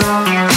Yeah.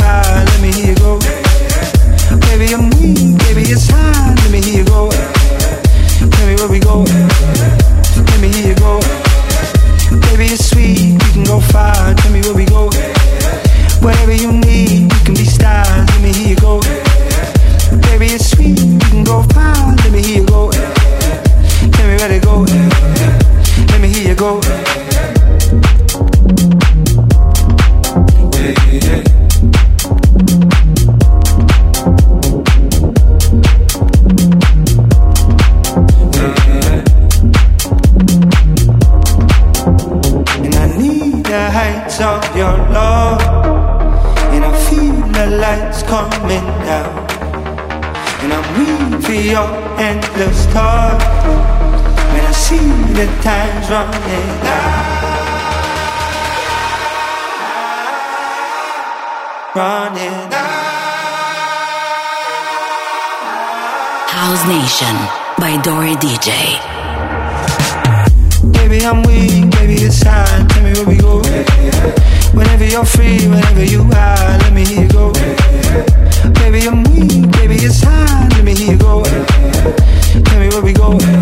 how effects of your love. And I feel the lights coming down. And I'm weak your endless talk. When I see the time's running out. Running out. House Nation by Dori DJ. Maybe I'm weak, maybe it's time. Tell me where we go. Whenever you're free, whenever you are, let me hear you go. Maybe I'm weak, maybe it's time. Let me hear you go. Tell me where we go.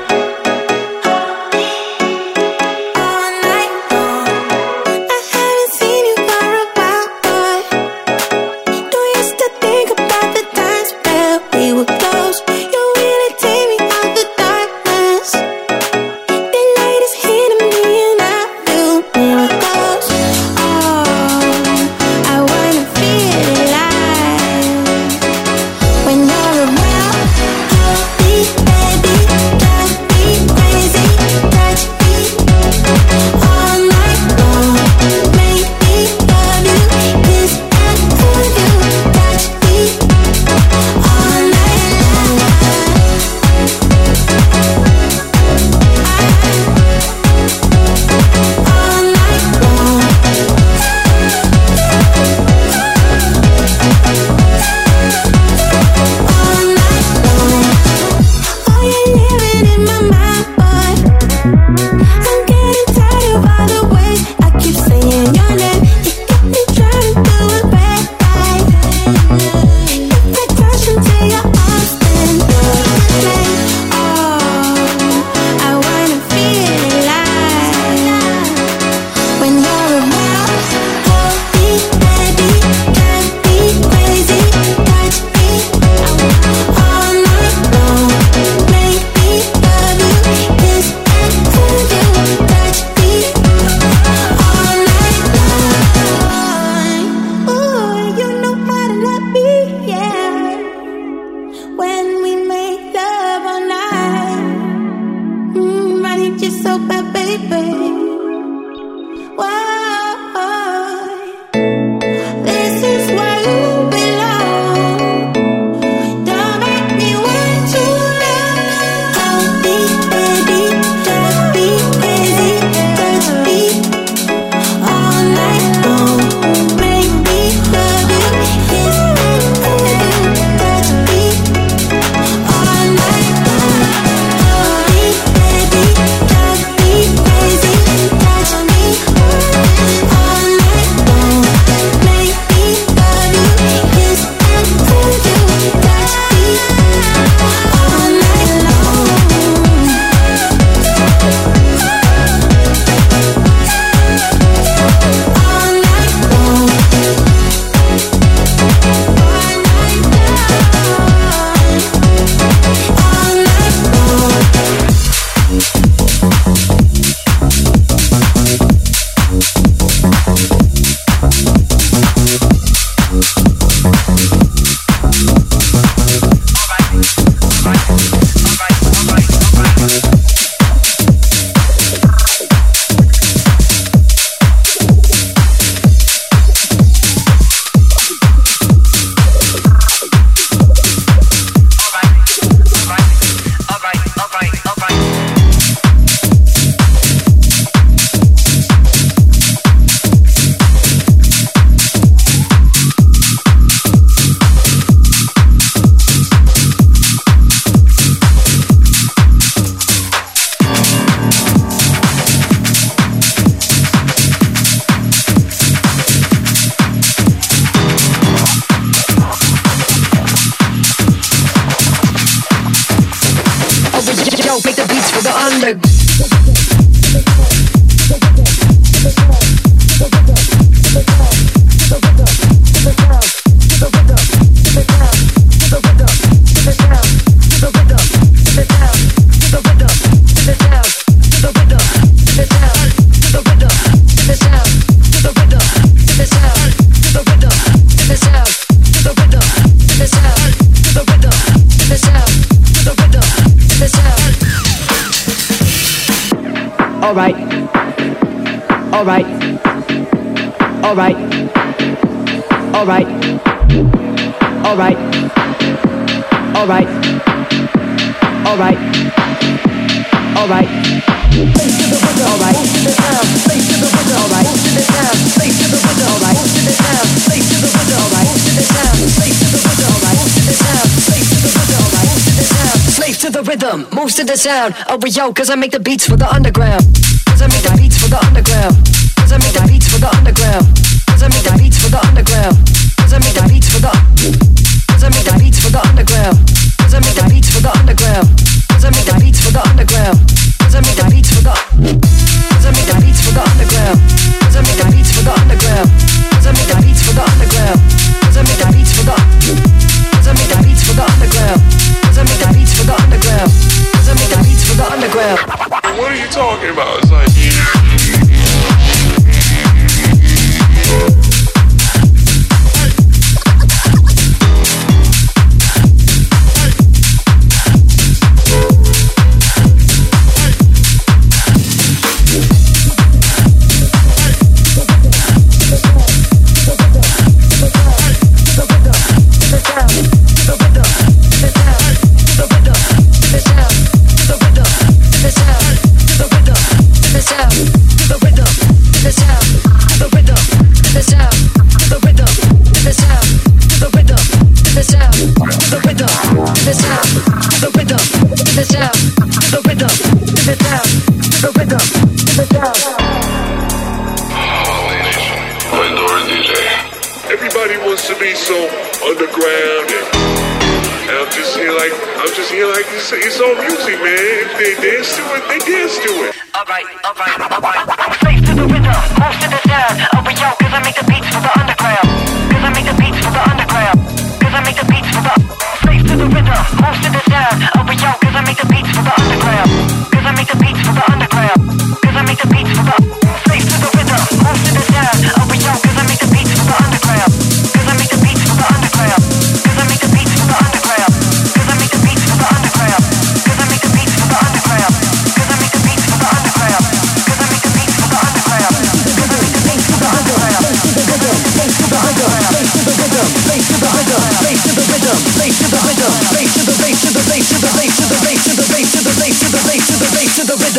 Face to the window, face to the window, face to the window, face to the sound, face to the window. the rhythm, moves to the sound. Oh, we yo, cause I make the beats for the underground. Cause I make the beats for the underground. Cause I make the beats for the underground. Cause I make the beats for the underground. I make the beats for the. Cause I make the beats for the underground. it's, it's all music, man. If they dance to it, they dance to it. All right, all right, all right. Face to the window.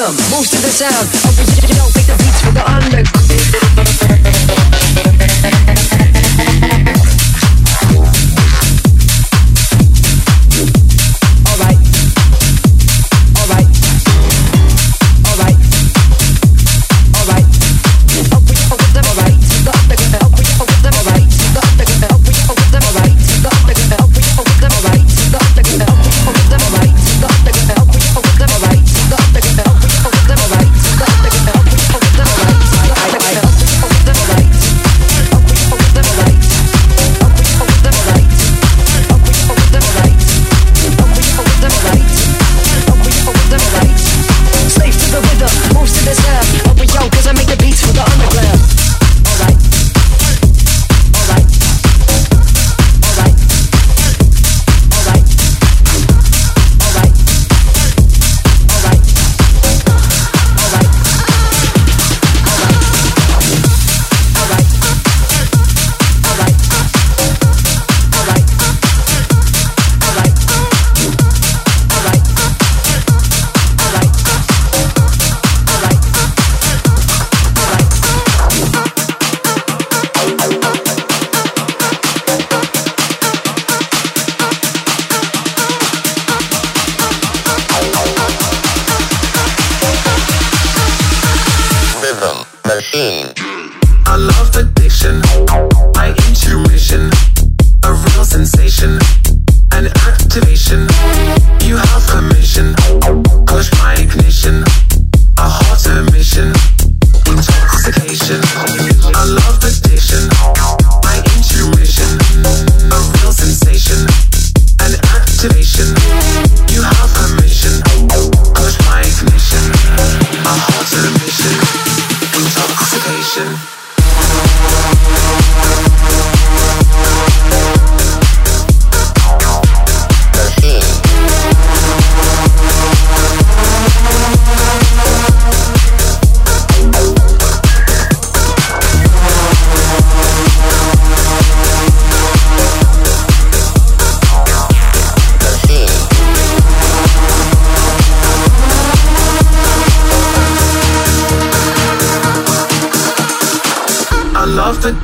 rhythm, moves to oh, the sound. Original, make the beats for the underground.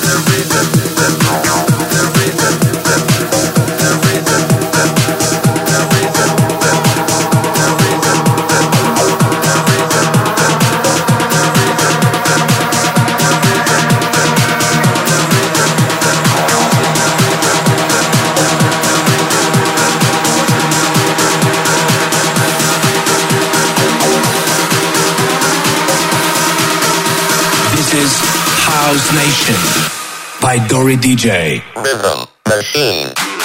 The rhythm. The, rhythm. The, rhythm. The, the House Nation by Dori DJ. Rhythm machine.